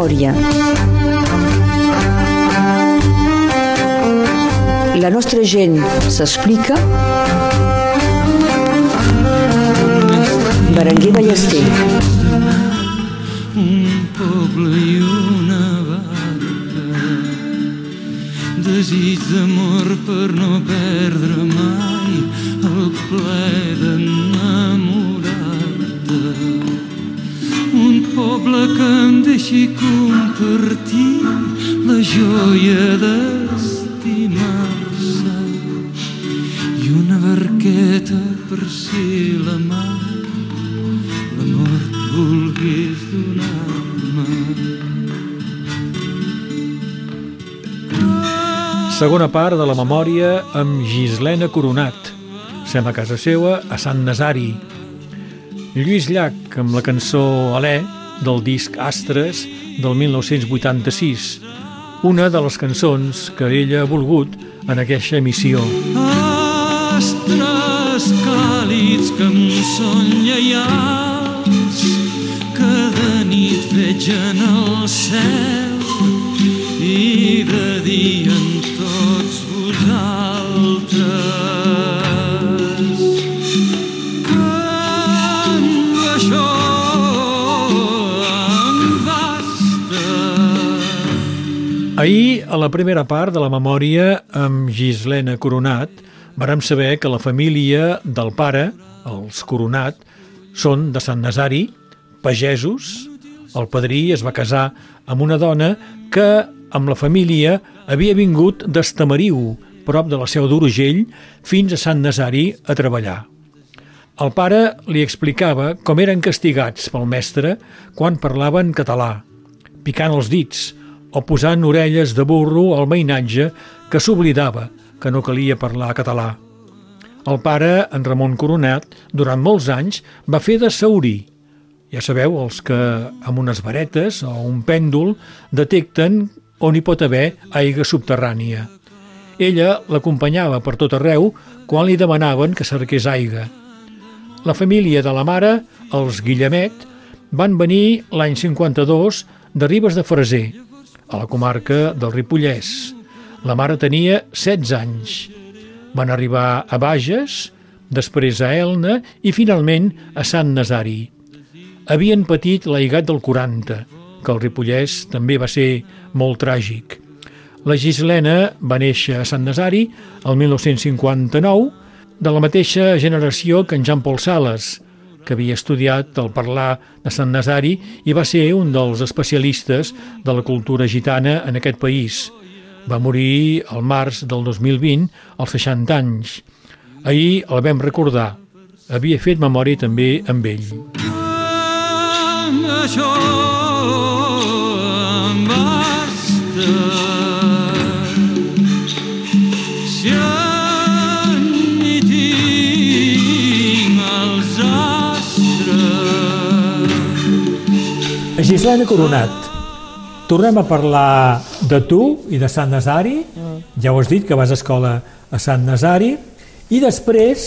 memòria. La nostra gent s'explica. Berenguer Ballester. Un poble i una barca desig d'amor per no perdre mai el ple deixi compartir la joia d'estimar-se i una barqueta per ser la mar l'amor que vulguis donar-me Segona part de la memòria amb Gislena Coronat. Sem a casa seva, a Sant Nazari. Lluís Llach, amb la cançó Alè, del disc Astres, del 1986. Una de les cançons que ella ha volgut en aquesta emissió. Astres càlids que em són lleials cada nit veig en el cel i de dia en Ahir, a la primera part de la memòria amb Gislena Coronat, vàrem saber que la família del pare, els Coronat, són de Sant Nazari, pagesos. El padrí es va casar amb una dona que, amb la família, havia vingut d'Estamariu, prop de la Seu d'Urgell, fins a Sant Nazari a treballar. El pare li explicava com eren castigats pel mestre quan parlaven català, picant els dits o posant orelles de burro al mainatge que s'oblidava que no calia parlar català. El pare, en Ramon Coronat, durant molts anys va fer de saurí. Ja sabeu, els que amb unes varetes o un pèndol detecten on hi pot haver aigua subterrània. Ella l'acompanyava per tot arreu quan li demanaven que cerqués aigua. La família de la mare, els Guillemet, van venir l'any 52 de Ribes de Freser, a la comarca del Ripollès. La mare tenia 16 anys. Van arribar a Bages, després a Elna i finalment a Sant Nazari. Havien patit l'aigat del 40, que el Ripollès també va ser molt tràgic. La Gislena va néixer a Sant Nazari el 1959, de la mateixa generació que en Jean Paul Sales, que havia estudiat el parlar de Sant Nazari i va ser un dels especialistes de la cultura gitana en aquest país. Va morir al març del 2020, als 60 anys. Ahir el vam recordar. Havia fet memòria també amb ell. Amb això em basta. Gislena Coronat, tornem a parlar de tu i de Sant Nazari. Ja ho has dit, que vas a escola a Sant Nazari. I després,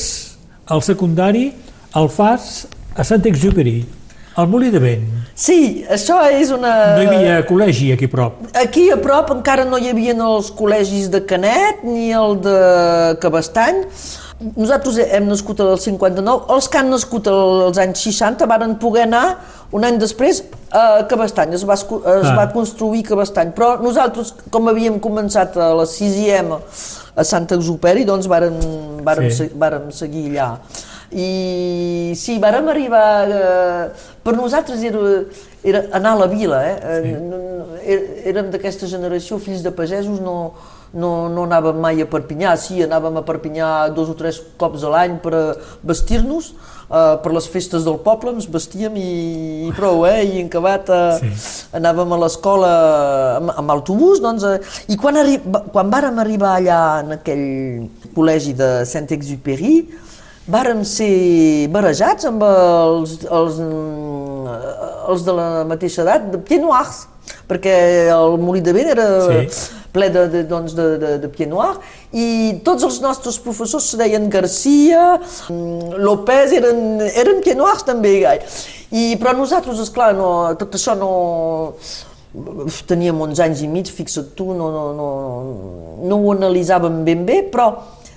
al secundari, el fas a Sant Exuperi, al Molí de Vent. Sí, això és una... No hi havia col·legi aquí a prop. Aquí a prop encara no hi havia els col·legis de Canet ni el de Cabestany. Nosaltres hem nascut al 59, els que han nascut als anys 60 varen poder anar un any després a Cabestany, es va, es Ah. va construir Cabestany, però nosaltres, com havíem començat a la 6 a Sant Exuperi, doncs vàrem, vàrem, Sí. vàrem seguir allà. I sí, vàrem arribar... Eh, per nosaltres era, era anar a la vila, eh? Sí. Érem d'aquesta generació, fills de pagesos, no, no, no anàvem mai a Perpinyà, sí, anàvem a Perpinyà dos o tres cops a l'any per vestir-nos, eh, per les festes del poble ens vestíem i, i prou, eh? I en acabat eh, Sí. anàvem a l'escola amb, amb autobús, doncs, eh, i quan, arri quan vàrem arribar allà en aquell col·legi de Saint-Exupéry, vàrem ser barejats amb els, els, els de la mateixa edat, de pieds noirs, perquè el Molí de Vent era Sí. Ple de, de, doncs de, de, de pieds noirs, i tots els nostres professors se deien Garcia, mm, López, eren, eren pieds noirs també, gai. I, però nosaltres, esclar, no, tot això no, teníem 11 anys i mig, fixa't tu, no, no, no, no ho analitzàvem ben bé, però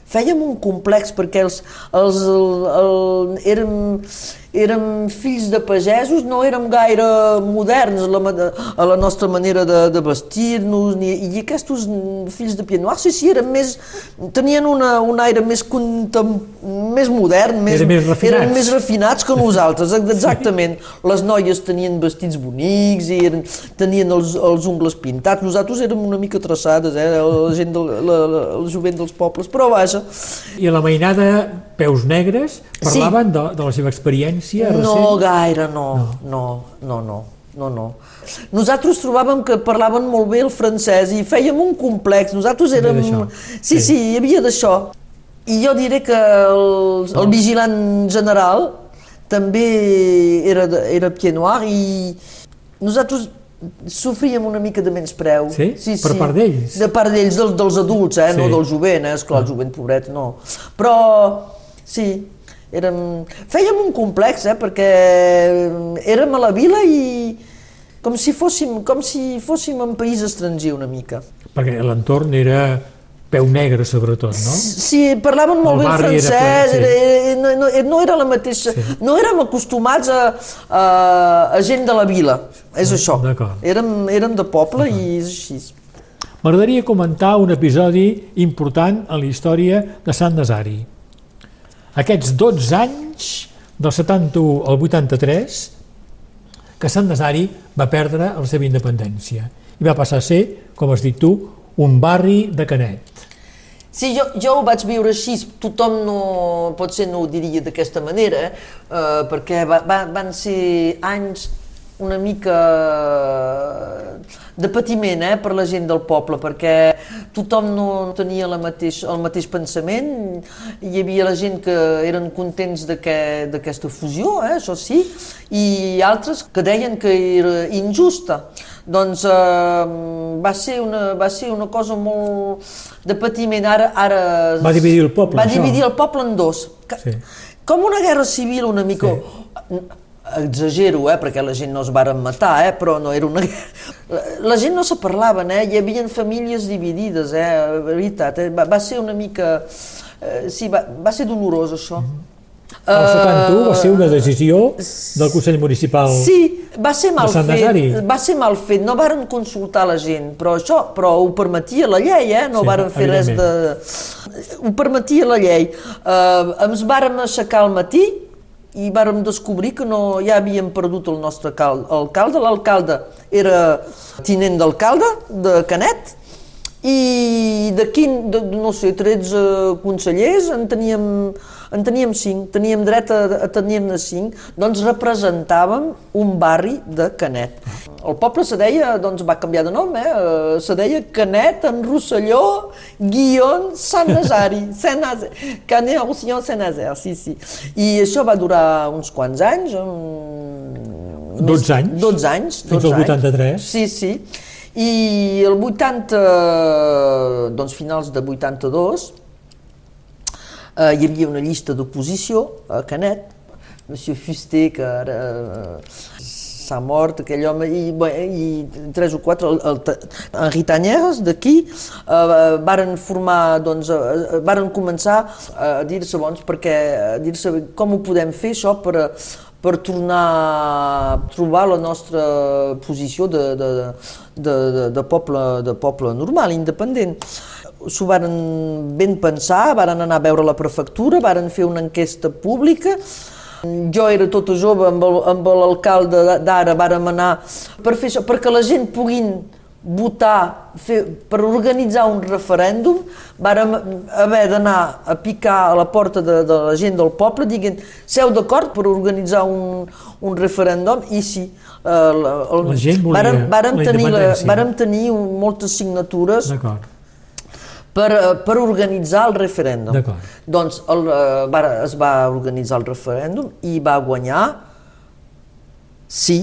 fèiem un complex perquè els, els, el, el, érem, érem fills de pagesos, no érem gaire moderns a la, a la nostra manera de, de vestir-nos, i aquests fills de Pied sí, sí, eren més, tenien una, un aire més, contem, més modern, més, eren més refinats. eren més refinats que nosaltres, exactament. Les noies tenien vestits bonics, i eren, tenien els, els ungles pintats, nosaltres érem una mica traçades, eh, la gent del, la, la, el jovent dels pobles, però vaja. I a la mainada Peus Negres parlaven sí. de, de la seva experiència recent? No gaire, no, no, no, no, no, no. Nosaltres trobàvem que parlaven molt bé el francès i fèiem un complex, nosaltres érem... Sí, sí, sí, hi havia d'això. I jo diré que el, el vigilant general també era, era pied noir i nosaltres sofríem una mica de menyspreu. Sí? sí per sí. part d'ells? De part d'ells, dels, dels adults, eh? Sí. no del jovent, eh? esclar, el ah. jovent pobret, no. Però, sí, érem... fèiem un complex, eh? perquè érem a la vila i com si fóssim, com si fóssim en país estranger una mica. Perquè l'entorn era peu negre sobretot, no? Sí, parlaven molt bé francès, era, ple, sí. era, no, no, no era la mateixa, sí. no érem acostumats a, a, a gent de la vila, és això, érem, érem de poble i és així. M'agradaria comentar un episodi important a la història de Sant Nazari. Aquests 12 anys, del 71 al 83, que Sant Nazari va perdre la seva independència i va passar a ser, com has dit tu, un barri de Canet. Sí, jo, jo ho vaig viure així, tothom no, potser no ho diria d'aquesta manera, eh, perquè va, va, van ser anys una mica de patiment eh, per la gent del poble, perquè tothom no tenia la mateix, el mateix pensament, hi havia la gent que eren contents d'aquesta fusió, eh, això sí, i altres que deien que era injusta doncs eh, va, ser una, va ser una cosa molt de patiment. Ara, ara va dividir el poble, Va això. dividir el poble en dos. Sí. Com una guerra civil una mica... Sí. Exagero, eh, perquè la gent no es varen matar, eh, però no era una. La, la gent no se parlaven, eh, hi havia famílies dividides, eh, veritat. Eh, va, va ser una mica... Eh, sí, va, va ser dolorós això. Mm -hmm. El 71 va ser una decisió del Consell Municipal Sí, va ser mal fet, va ser mal fet, no varen consultar la gent, però això però ho permetia la llei, eh? no sí, varen fer res de... Ho permetia la llei. Uh, ens vàrem aixecar al matí i vàrem descobrir que no, ja havíem perdut el nostre alcalde. L'alcalde era tinent d'alcalde de Canet i d'aquí, no sé, 13 consellers en teníem en teníem cinc, teníem dret a, a tenir-ne cinc, doncs representàvem un barri de Canet. El poble se deia, doncs va canviar de nom, eh? eh se deia Canet en Rosselló, Guion, Sant Nazari, Canet, Roussillon, Sant Nazaire, sí, sí. I això va durar uns quants anys, um, 12 anys? 12 anys. 12 Fins al 83? Anys. Sí, sí. I el 80, doncs finals de 82, eh, hi havia una llista d'oposició a Canet, Monsieur Fuster, que ara eh, s'ha mort, aquell home, i, bé, i tres o quatre, el, el, Henri Tanyeres, d'aquí, eh, varen formar, doncs, eh, varen començar a dir-se, bons, perquè, a dir-se com ho podem fer això per, per tornar a trobar la nostra posició de, de, de, de, de, poble, de poble normal, independent s'ho varen ben pensar, varen anar a veure la prefectura, varen fer una enquesta pública, jo era tota jove amb l'alcalde d'ara, vàrem anar per fer això, perquè la gent puguin votar, fer, per organitzar un referèndum, vàrem haver d'anar a picar a la porta de, de la gent del poble dient, seu d'acord per organitzar un, un referèndum? I sí, eh, el, el, la gent volia vàrem, vàrem la tenir, la, vàrem tenir moltes signatures. D'acord per, eh, per organitzar el referèndum. Doncs el, eh, va, es va organitzar el referèndum i va guanyar sí,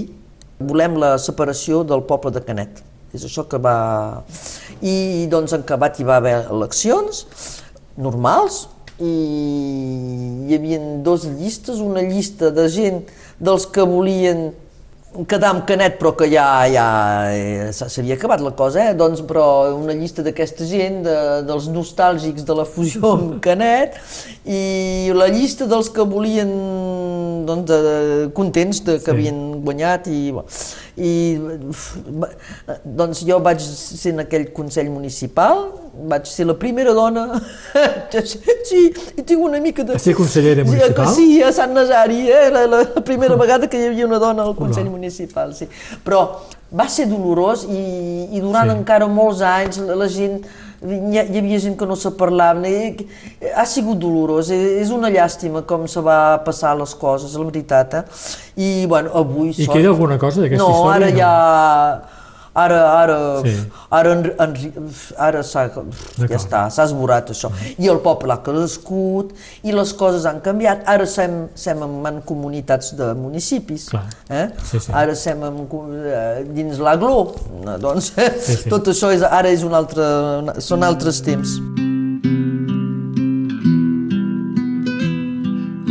volem la separació del poble de Canet. És això que va... I doncs en acabat hi va haver eleccions normals i hi havia dues llistes, una llista de gent dels que volien quedar amb Canet, però que ja, ja eh, s'havia acabat la cosa, eh? doncs, però una llista d'aquesta gent, de, dels nostàlgics de la fusió amb Canet, i la llista dels que volien, doncs, de, contents de que sí. havien guanyat, i, i doncs jo vaig ser en aquell Consell Municipal, vaig ser la primera dona, sí, i tinc una mica de... A ser consellera municipal? Sí, a Sant Nazari, eh? la, la primera vegada que hi havia una dona al Consell Hola. Municipal, sí. Però va ser dolorós i, i durant sí. encara molts anys la, la gent hi, hi havia gent que no se parlava, ha sigut dolorós, eh, és una llàstima com se va passar les coses, la veritat, eh? I, bueno, avui... I queda alguna cosa d'aquesta no, història? Ara no, ara ja ara, ara, sí. ara, en, en, ara ja està, s'ha esborat això. I el poble ha crescut i les coses han canviat. Ara sem, sem en comunitats de municipis. Eh? Sí, sí. Ara sem en, eh, dins l'aglo. Doncs sí, sí. tot això és, ara és un altre, són altres temps.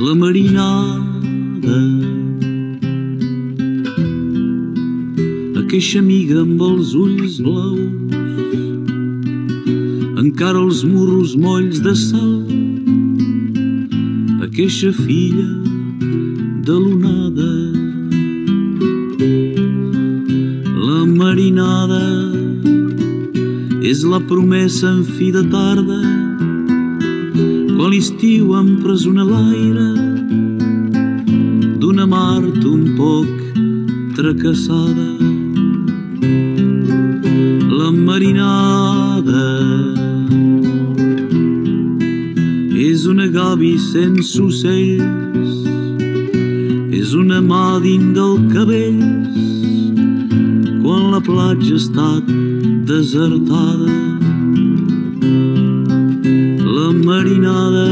La marinada queixa amiga amb els ulls blaus. Encara els murros molls de sal. A queixa filla de l'onada. La marinada és la promesa en fi de tarda. Quan l'estiu empresona l'aire d'una Mart un poc tracassada és una gavi sense ocells és una mà dins del cabells quan la platja ha estat desertada la marinada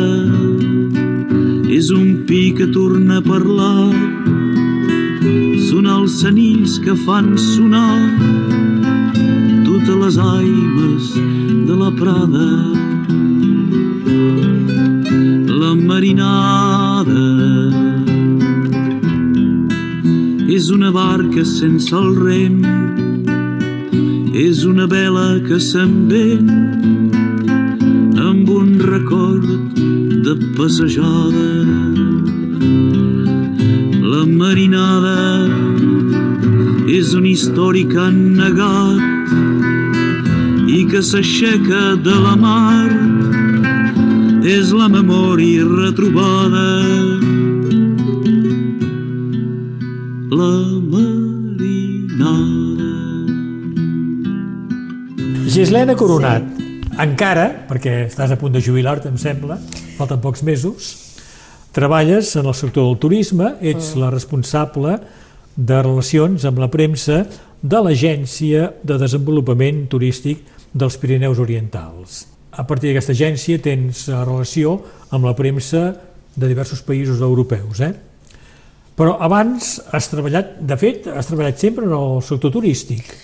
és un pi que torna a parlar són els senills que fan sonar totes les aimes de la Prada. Marinada és una barca sense el rem, és una vela que se'n ven amb un record de passejada. La marinada és un històric negat i que s'aixeca de la mar és la memòria retrobada. La marinada. Gislena Coronat, encara, perquè estàs a punt de jubilar-te, em sembla, falten pocs mesos, treballes en el sector del turisme, ets mm. la responsable de relacions amb la premsa de l'Agència de Desenvolupament Turístic dels Pirineus Orientals. A partir d'aquesta agència tens eh, relació amb la premsa de diversos països europeus. Eh? Però abans has treballat, de fet, has treballat sempre en el sector turístic.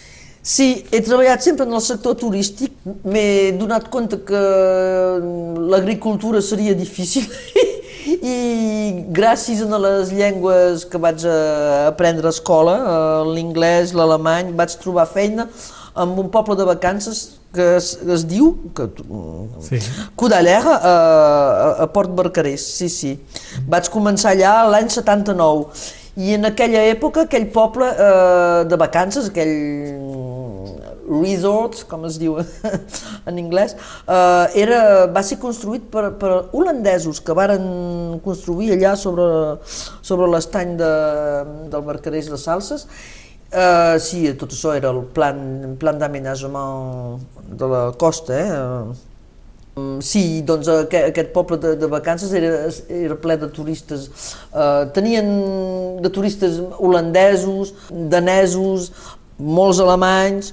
Sí, he treballat sempre en el sector turístic, m'he donat compte que l'agricultura seria difícil i gràcies a les llengües que vaig aprendre a escola, eh, l'inglès, l'alemany, vaig trobar feina en un poble de vacances que es, es diu que, sí. Codallera a, a Port Barcarès, sí, sí. Vaig començar allà l'any 79 i en aquella època aquell poble eh, de vacances, aquell resort, com es diu en anglès, eh, era, va ser construït per, per holandesos que varen construir allà sobre, sobre l'estany de, del Barcarès de Salses Uh, sí, tot això era el plan, plan d'aménagement de la costa. Eh? Um, sí, doncs aquest, aquest poble de, de vacances era, era ple de turistes. Uh, tenien de turistes holandesos, danesos, molts alemanys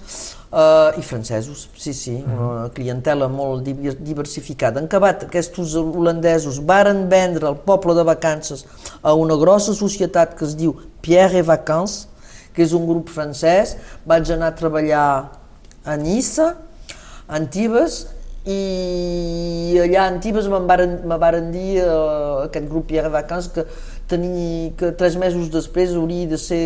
uh, i francesos, sí, sí, una clientela molt diversificada. En acabat, aquests holandesos varen vendre el poble de vacances a una grossa societat que es diu Pierre et Vacances, que és un grup francès. Vaig anar a treballar a Nissa, a Antibes, i allà a Antibes me'n varen, me varen dir uh, aquest grup Pierre Vacances que, tenia, que tres mesos després hauria de ser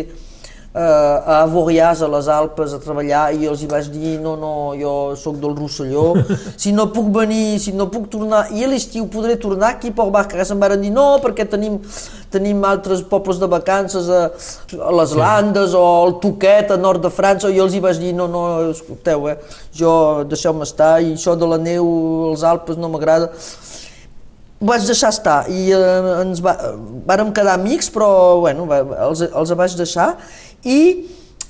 a Avoriaz, a les Alpes, a treballar, i els hi vaig dir, no, no, jo sóc del Rosselló, si no puc venir, si no puc tornar, i a l'estiu podré tornar aquí per Barca, se'm van dir, no, perquè tenim, tenim altres pobles de vacances a, a les Landes o al Toquet, a nord de França, i els hi vaig dir, no, no, escolteu, eh, jo deixeu-me estar, i això de la neu, els Alpes no m'agrada, vaig deixar estar i eh, ens va, vàrem quedar amics però bueno, va, els, els vaig deixar i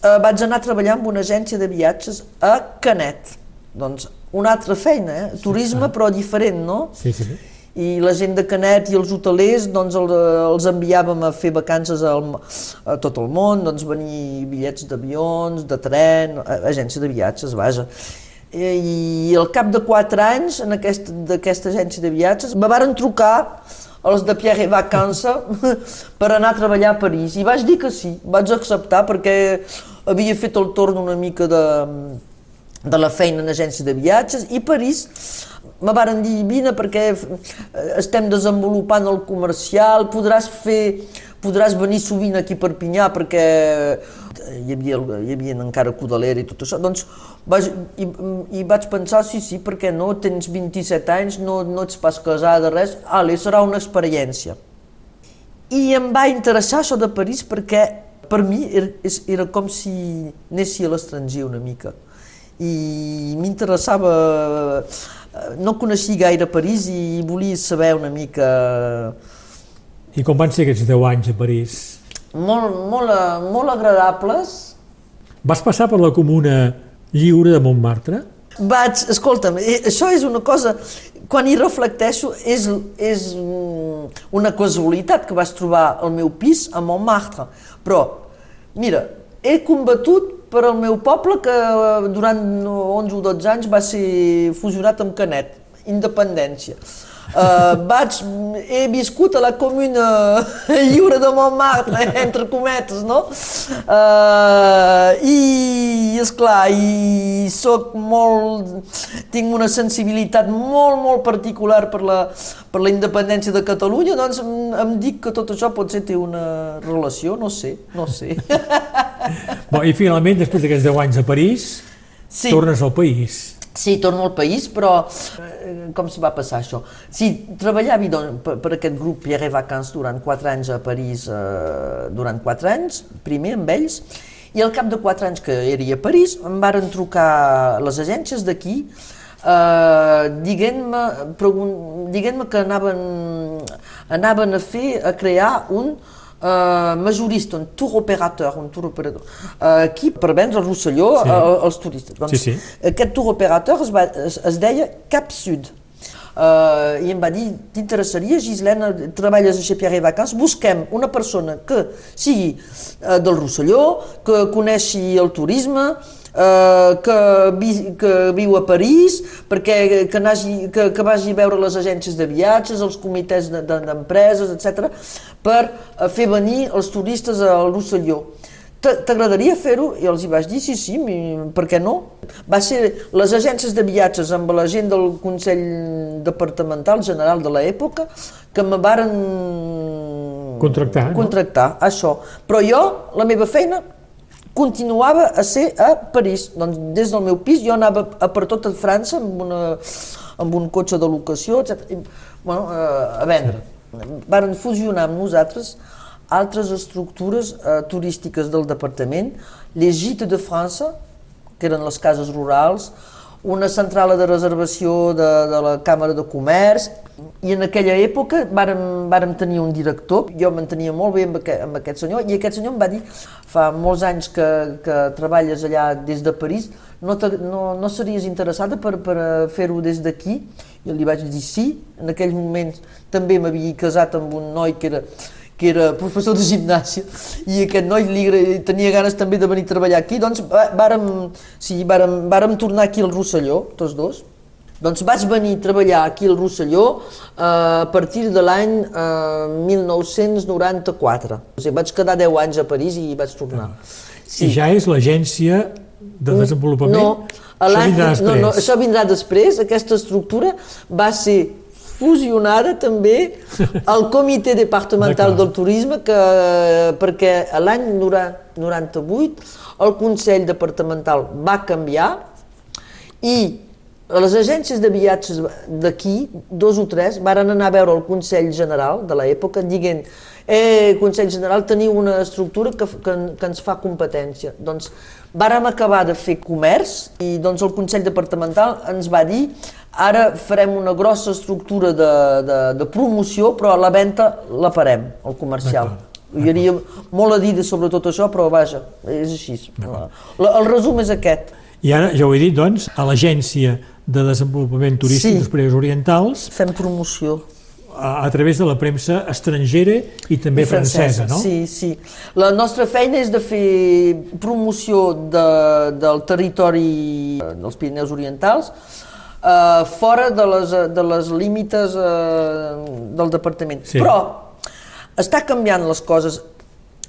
eh, vaig anar a treballar en una agència de viatges a Canet doncs una altra feina, eh? turisme però diferent, no? Sí, sí. i la gent de Canet i els hotelers doncs el, els enviàvem a fer vacances al, a tot el món, doncs venir bitllets d'avions, de tren, agència de viatges, vaja i al cap de 4 anys en aquest, d'aquesta agència de viatges me varen trucar els de Pierre Vacances per anar a treballar a París. I vaig dir que sí, vaig acceptar perquè havia fet el torn una mica de, de la feina en agència de viatges. I París me varen dir vine perquè estem desenvolupant el comercial, podràs fer podràs venir sovint aquí a Perpinyà perquè hi havia, hi havia encara Codaler i tot això, doncs vaig, i, i vaig pensar, sí, sí, perquè no, tens 27 anys, no, no ets pas casada, res, ale, serà una experiència. I em va interessar això de París perquè per mi era, era com si anessi a l'estranger una mica. I m'interessava, no coneixia gaire París i volia saber una mica... I com van ser aquests 10 anys a París? Molt, molt, molt agradables. Vas passar per la comuna lliure de Montmartre? Vaig, escolta'm, això és una cosa, quan hi reflecteixo, és, és una casualitat que vaig trobar el meu pis a Montmartre, però, mira, he combatut per al meu poble que durant 11 o 12 anys va ser fusionat amb Canet, independència. Uh, vaig, he viscut a la comuna lliure de Montmartre, entre cometes, no? Uh, I, és clar, i soc molt... tinc una sensibilitat molt, molt particular per la, per la independència de Catalunya, doncs em, em dic que tot això potser té una relació, no sé, no sé. Bon, I finalment, després d'aquests 10 anys a París, sí. tornes al país. Sí, torno al país, però eh, com s'hi va passar això? Sí, treballava doncs, per, per aquest grup Pierre Vacances durant 4 anys a París, eh, durant 4 anys, primer amb ells, i al cap de 4 anys que era a París em varen trucar les agències d'aquí eh, dient-me dient que anaven, anaven a fer, a crear un Uh, majorista, un tour operateur, un tour operator, uh, aquí per vendre el Rosselló sí. uh, als turistes. Doncs, sí, sí. Aquest tour operateur es, va, es, es deia Cap Sud. Uh, I em va dir, t'interessaria, Gislena, treballes a Xepiaré Vacances, busquem una persona que sigui uh, del Rosselló, que coneixi el turisme, eh, que, vi, que viu a París, perquè que, nagi, que, que vagi a veure les agències de viatges, els comitès d'empreses, de, etc, per eh, fer venir els turistes al Rosselló. T'agradaria fer-ho? I els hi vaig dir, sí, sí, per què no? Va ser les agències de viatges amb la gent del Consell Departamental General de l'època que me varen contractar, contractar no? això. Però jo, la meva feina, continuava a ser a París. Doncs des del meu pis jo anava a per tota França amb, una, amb un cotxe de locació, etc. I, bueno, a vendre. Varen fusionar amb nosaltres altres estructures eh, turístiques del departament, les Gîtes de França, que eren les cases rurals, una centrala de reservació de, de la Càmera de Comerç i en aquella època vàrem, vàrem tenir un director, jo m'entenia molt bé amb aquest, amb aquest senyor i aquest senyor em va dir fa molts anys que, que treballes allà des de París, no, te, no, no series interessada per, per fer-ho des d'aquí? I li vaig dir sí, en aquell moment també m'havia casat amb un noi que era que era professor de gimnàsia, i aquest noi li tenia ganes també de venir a treballar aquí, doncs vàrem, sí, vàrem, vàrem tornar aquí al Rosselló, tots dos. Doncs vaig venir a treballar aquí al Rosselló eh, a partir de l'any eh, 1994. O sigui, vaig quedar 10 anys a París i vaig tornar. Sí. I ja és l'agència de desenvolupament? No, això vindrà després. No, no, això vindrà després. Aquesta estructura va ser fusionada també al Comitè Departamental del Turisme que, perquè l'any 98 el Consell Departamental va canviar i les agències de viatges d'aquí, dos o tres, varen anar a veure el Consell General de l'època dient eh, Consell General, teniu una estructura que, que, que ens fa competència. Doncs vàrem acabar de fer comerç i doncs el Consell Departamental ens va dir ara farem una grossa estructura de, de, de promoció, però la venda la parem, el comercial. Hi hauria molt a dir sobre tot això, però vaja, és així. El, el resum és aquest. I ara, ja ho he dit, doncs, a l'Agència de Desenvolupament Turístic sí. dels Països Orientals... Fem promoció. A, a través de la premsa estrangera i també I francesa, francesa, no? Sí, sí. La nostra feina és de fer promoció de, del territori dels Pirineus Orientals eh, fora de les, de les límites eh, del departament. Sí. Però està canviant les coses.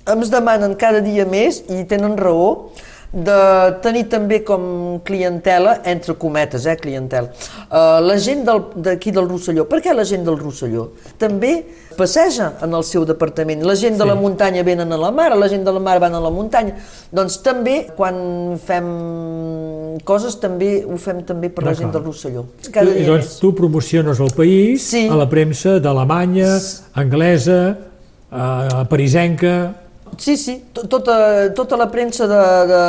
Ens demanen cada dia més, i tenen raó, de tenir també com clientela, entre cometes, eh, clientela, uh, la gent d'aquí del, del Rosselló. Per què la gent del Rosselló? També passeja en el seu departament. La gent de sí. la muntanya venen a la mar, la gent de la mar van a la muntanya. Doncs també, quan fem coses, també ho fem també per la gent del Rosselló. Cada I, doncs més. tu promociones el país sí. a la premsa d'Alemanya, anglesa, eh, parisenca, Sí, sí, tota, tota la premsa de, de,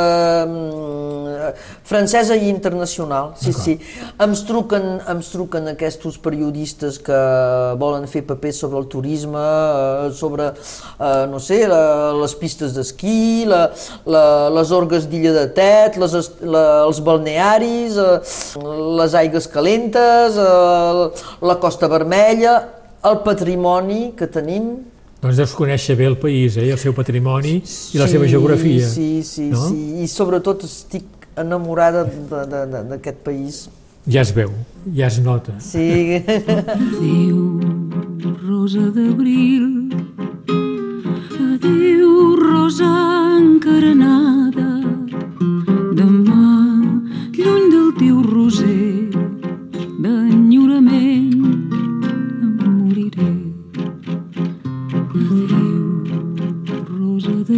mm, francesa i internacional, sí, sí. Ens truquen, ens truquen aquests periodistes que volen fer papers sobre el turisme, eh, sobre, eh, no sé, la, les pistes d'esquí, la, la, les orgues d'Illa de Tet, les, la, els balnearis, eh, les aigues calentes, la Costa Vermella, el patrimoni que tenim, doncs deus conèixer bé el país, eh? el seu patrimoni i la seva geografia. Sí, sí, no? sí, i sobretot estic enamorada d'aquest país. Ja es veu, ja es nota. Sí. Adéu, rosa d'abril, adéu, rosa encarenada, demà, lluny del teu roser, d'enyorament,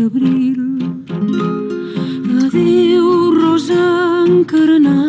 d'abril. Adéu, rosa encarnada,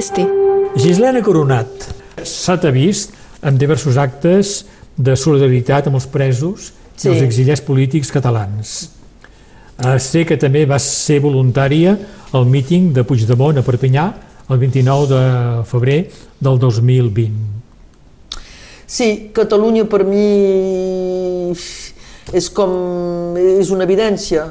Ballester. Gislena Coronat s'ha vist en diversos actes de solidaritat amb els presos sí. i els exiliats polítics catalans. Eh, sé que també va ser voluntària al míting de Puigdemont a Perpinyà el 29 de febrer del 2020. Sí, Catalunya per mi és com... és una evidència.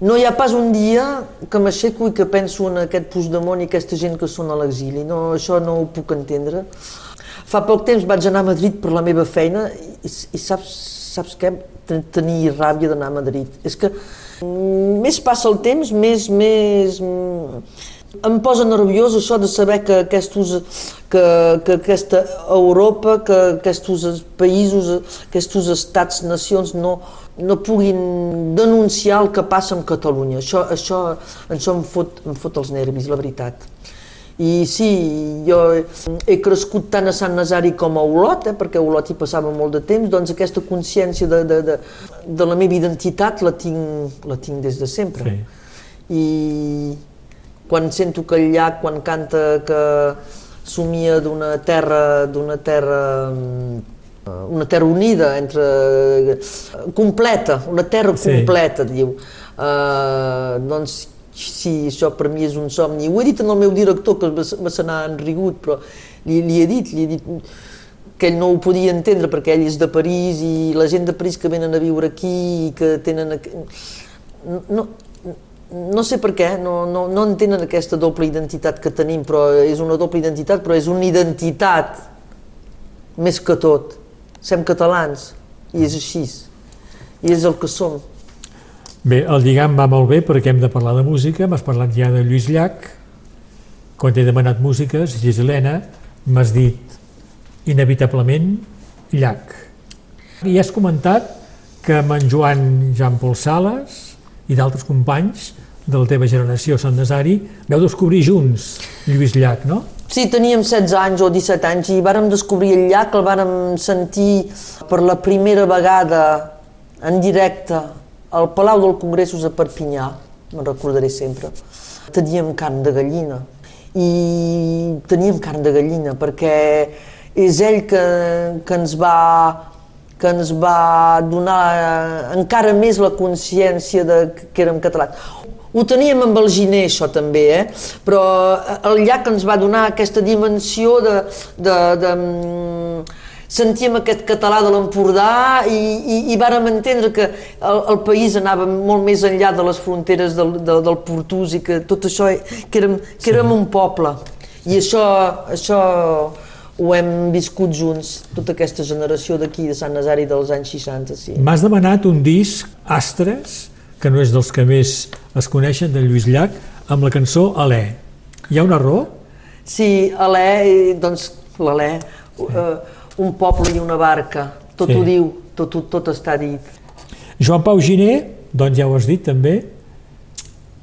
No hi ha pas un dia que m'aixeco i que penso en aquest Puigdemont i aquesta gent que són a l'exili. No, això no ho puc entendre. Fa poc temps vaig anar a Madrid per la meva feina i, i saps, saps què? Tenir ràbia d'anar a Madrid. És que més passa el temps, més, més, em posa nerviós això de saber que aquests, que, que aquesta Europa, que aquests països, aquests estats, nacions no, no puguin denunciar el que passa amb Catalunya. Això, això, això em, fot, em fot els nervis, la veritat. I sí, jo he crescut tant a Sant Nazari com a Olot, eh, perquè a Olot hi passava molt de temps, doncs aquesta consciència de, de, de, de la meva identitat la tinc, la tinc des de sempre. Sí. I quan sento que el llac, quan canta que somia d'una terra, d'una terra una terra unida entre completa, una terra completa, sí. diu. Uh, doncs sí, això per mi és un somni. Ho he dit al meu director, que va se n'ha enrigut, però li, li he dit, li he dit que ell no ho podia entendre perquè ell és de París i la gent de París que venen a viure aquí i que tenen... No, no sé per què, no, no, no entenen aquesta doble identitat que tenim, però és una doble identitat, però és una identitat més que tot. Sem catalans i és així. I és el que som. Bé, el lligam va molt bé perquè hem de parlar de música. M'has parlat ja de Lluís Llach. Quan t'he demanat músiques, Giselena, m'has dit inevitablement Llach. I has comentat que amb en Joan Jean Paul Sales i d'altres companys de la teva generació, Sant Nazari, veu descobrir junts Lluís Llach, no? Sí, teníem 16 anys o 17 anys i vàrem descobrir el llac, el vàrem sentir per la primera vegada en directe al Palau del Congressos a Perpinyà, me'n recordaré sempre, teníem carn de gallina. I teníem carn de gallina perquè és ell que, que ens va que ens va donar encara més la consciència de que érem catalans. Ho teníem amb el Giné, això també, eh? però el llac ens va donar aquesta dimensió de, de, de, mm, sentíem aquest català de l'Empordà i, i, i vàrem entendre que el, el país anava molt més enllà de les fronteres del, del, del Portús i que tot això, que érem, que érem un poble. I això, això ho hem viscut junts, tota aquesta generació d'aquí, de Sant Nazari dels anys 60. Sí. M'has demanat un disc, Astres, que no és dels que més es coneixen, de Lluís Llach, amb la cançó Alè. Hi ha una raó? Sí, Alè, doncs l'Alè, sí. uh, un poble i una barca, tot sí. ho diu, tot, tot, tot està dit. Joan Pau Giner, doncs ja ho has dit també,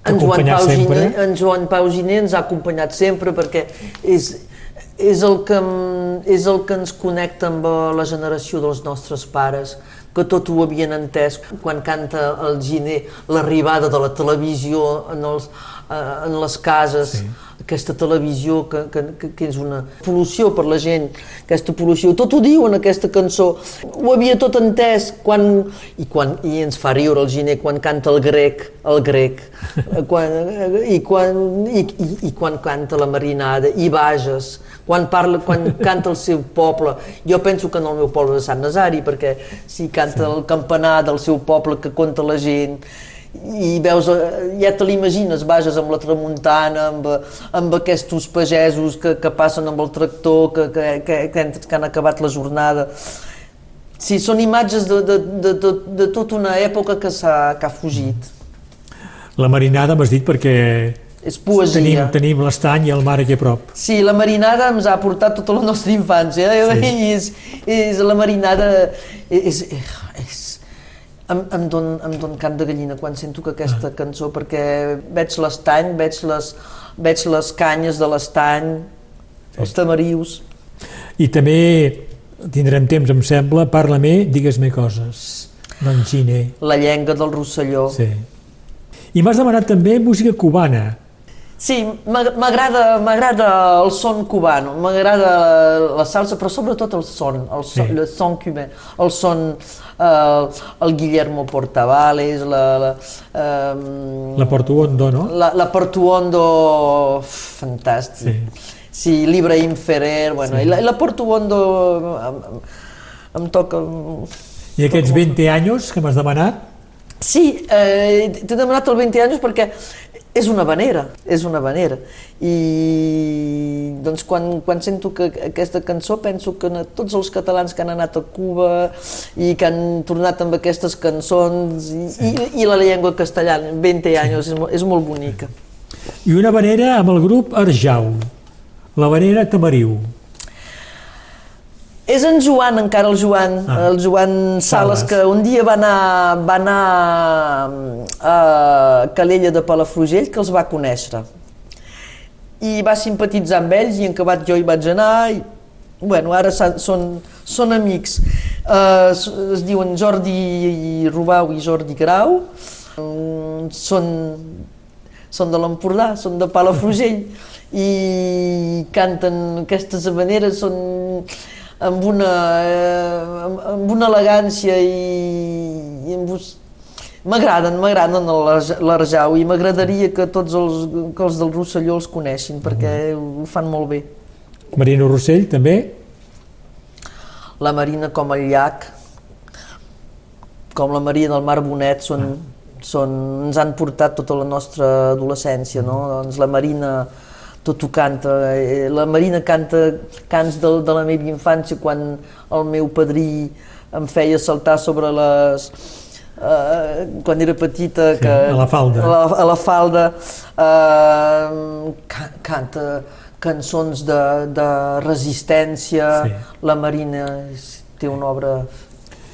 en Joan, Pau sempre. Giner, en Joan Pau Giner ens ha acompanyat sempre perquè és, és, el que, és el que ens connecta amb la generació dels nostres pares, que tot ho havien entès quan canta el Giner l'arribada de la televisió en, els, en les cases. Sí. aquesta televisió que, que, que és una pol·lució per la gent, aquesta pol·lució, tot ho diu en aquesta cançó, ho havia tot entès quan, i, quan, i ens fa riure el Giner quan canta el grec, el grec, quan, i, quan, i, i, i quan canta la marinada, i Bages, quan, parla, quan canta el seu poble, jo penso que en el meu poble de Sant Nazari, perquè si canta el campanar del seu poble que conta la gent, i veus, eh, ja te l'imagines, vages amb la tramuntana, amb, amb aquests pagesos que, que passen amb el tractor, que, que, que, que han acabat la jornada. Sí, són imatges de, de, de, de, de tota una època que, ha, que ha fugit. La marinada m'has dit perquè és poesia. Tenim, tenim l'estany i el mar aquí a prop. Sí, la marinada ens ha portat tota la nostra infància. Eh? Sí. I és, és, la marinada és, és, em, em, don, em don cap de gallina quan sento que aquesta ah. cançó, perquè veig l'estany, veig les, veig les canyes de l'estany, sí. els tamarius. I també tindrem temps, em sembla, parla-me, digues-me coses. Doncs Gine. La llenga del Rosselló. Sí. I m'has demanat també música cubana. Sí, m'ag- m'agrada m'agrada el son cubano, m'agrada la salsa, però sobretot el son, el son, Sí. el son cubà, el son, eh, el Guillermo Portavales, la, la, ehm, La Portuondo, no? la, la Portuondo, fantàstic. Sí. Sí, l'Ibrahim Ferrer, bueno, i la, la Portuondo em, em toca... I aquests 20 anys que m'has demanat, Sí, eh, t'he demanat el 20 anys perquè és una vanera, és una vanera. I doncs quan, quan sento que aquesta cançó penso que tots els catalans que han anat a Cuba i que han tornat amb aquestes cançons i, i, i la llengua castellana, 20 anys, és, mo- és molt bonica. i una vanera amb el grup Arjau, la vanera Tamariu. És en Joan, encara el Joan, Ah. el Joan Sales, Sales. que un dia va anar, va anar a Calella de Palafrugell, que els va conèixer. I va simpatitzar amb ells i en acabat jo hi vaig anar i bueno, ara són, són amics. Uh, es diuen Jordi Rubau i Jordi Grau. Mm, són, són de l'Empordà, són de Palafrugell i canten aquestes habaneres, són amb una, eh, amb, una elegància i, i amb us... M'agraden, m'agraden l'Arja- l'Arjau i m'agradaria que tots els, que els del Rosselló els coneixin perquè ho fan molt bé. Marino Rossell, també. La Marina com el llac, com la Maria del Mar Bonet, són, són, ens han portat tota la nostra adolescència, no? Doncs la Marina tot ho canta, eh, la Marina canta cants de, de la meva infància quan el meu padrí em feia saltar sobre les... Eh, quan era petita Sí, que, a la falda. a la, a la falda eh, ca- canta cançons de, de resistència Sí. la Marina té una obra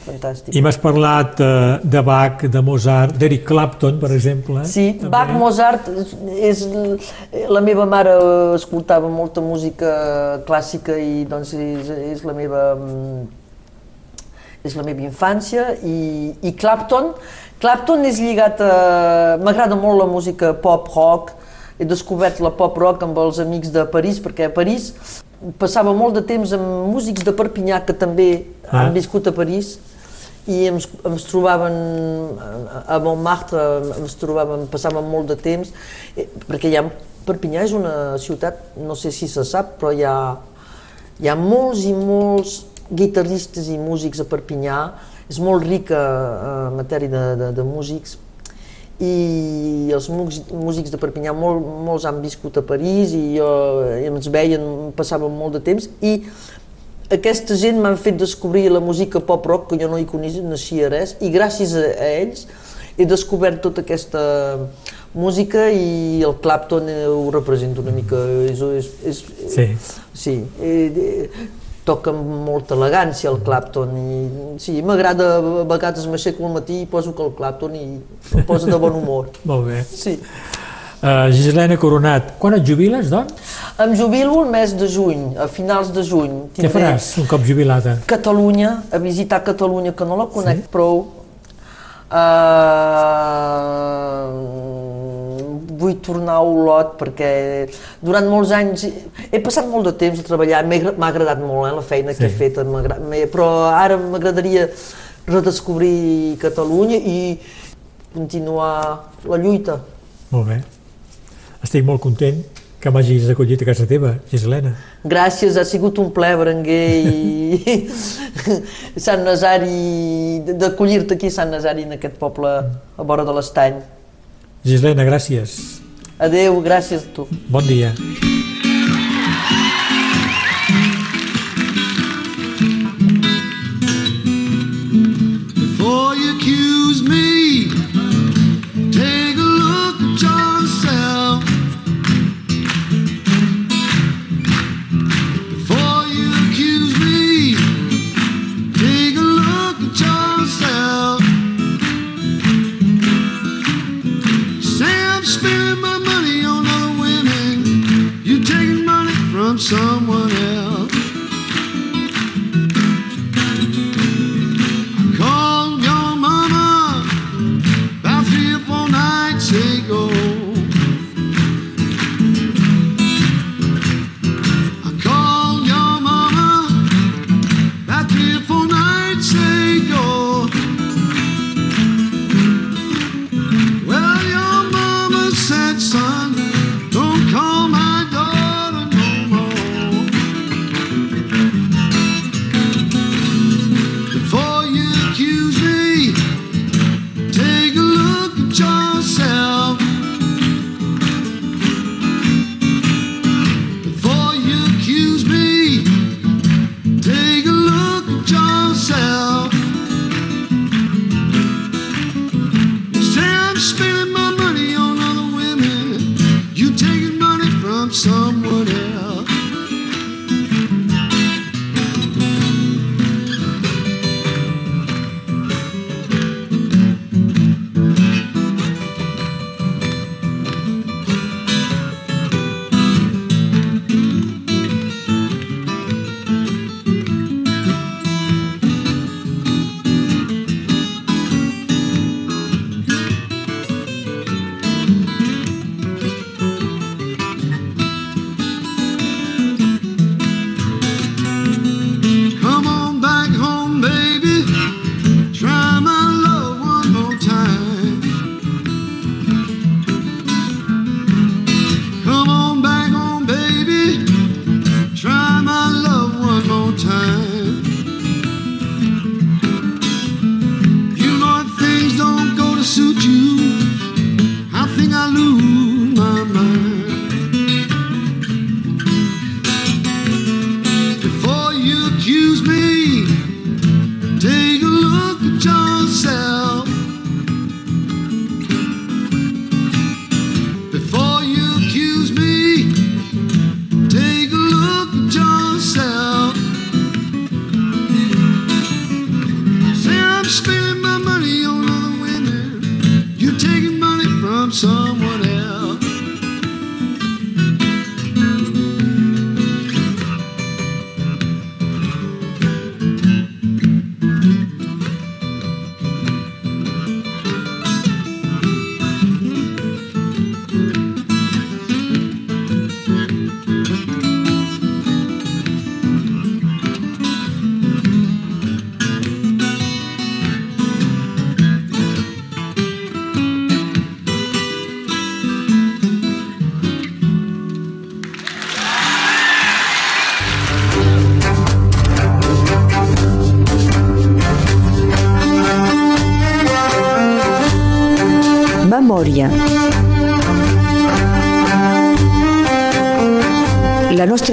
fantàstica I m'has parlat eh, de Bach, de Mozart, d'Eric Clapton, per exemple. Sí, també. Bach, Mozart, és, la meva mare escoltava molta música clàssica i doncs és, és la meva mm, és la meva infància i, i Clapton, Clapton és lligat a... m'agrada molt la música pop rock, he descobert la pop rock amb els amics de París perquè a París passava molt de temps amb músics de Perpinyà que també Ah. han viscut a París i ens, ens trobaven a- a Montmartre, ens trobaven, passàvem molt de temps, eh, perquè ha, Perpinyà és una ciutat, no sé si se sap, però hi ha, hi ha molts i molts guitarristes i músics a Perpinyà, és molt rica en matèria de, de, de músics, i els músics de Perpinyà molt, molts han viscut a París i, jo, i ens veien, passàvem molt de temps. I aquesta gent m'han fet descobrir la música pop-rock que jo no hi coneixia res i gràcies a, a ells he descobert tota aquesta música i el Clapton eh, ho representa una mica és, és, és, Sí. sí eh, eh, toca amb molta elegància el Clapton i sí, m'agrada, a vegades m'aixeco al matí i poso que el Clapton i em posa de bon humor Molt bé. sí. Uh, Gislena Coronat, quan et jubiles, doncs? em jubilo el mes de juny, a finals de juny Què faràs un cop jubilada? Catalunya, a visitar Catalunya, que no la conec Sí? prou. Uh, vull tornar a Olot perquè durant molts anys he passat molt de temps a treballar, m'ha agradat molt eh, la feina que he Sí. fet, però ara m'agradaria redescobrir Catalunya i continuar la lluita. Molt bé. Estic molt content que m'hagis acollit a casa teva, Gislena. Gràcies, ha sigut un ple, Berenguer, i Sant Nazari, d'acollir-te aquí a Sant Nazari, en aquest poble a vora de l'estany. Gislena, gràcies. Adeu, gràcies a tu. Bon dia.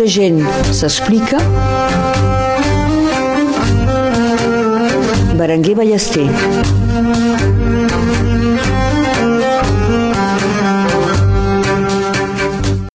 La nostra gent s'explica. Berenguer Ballester.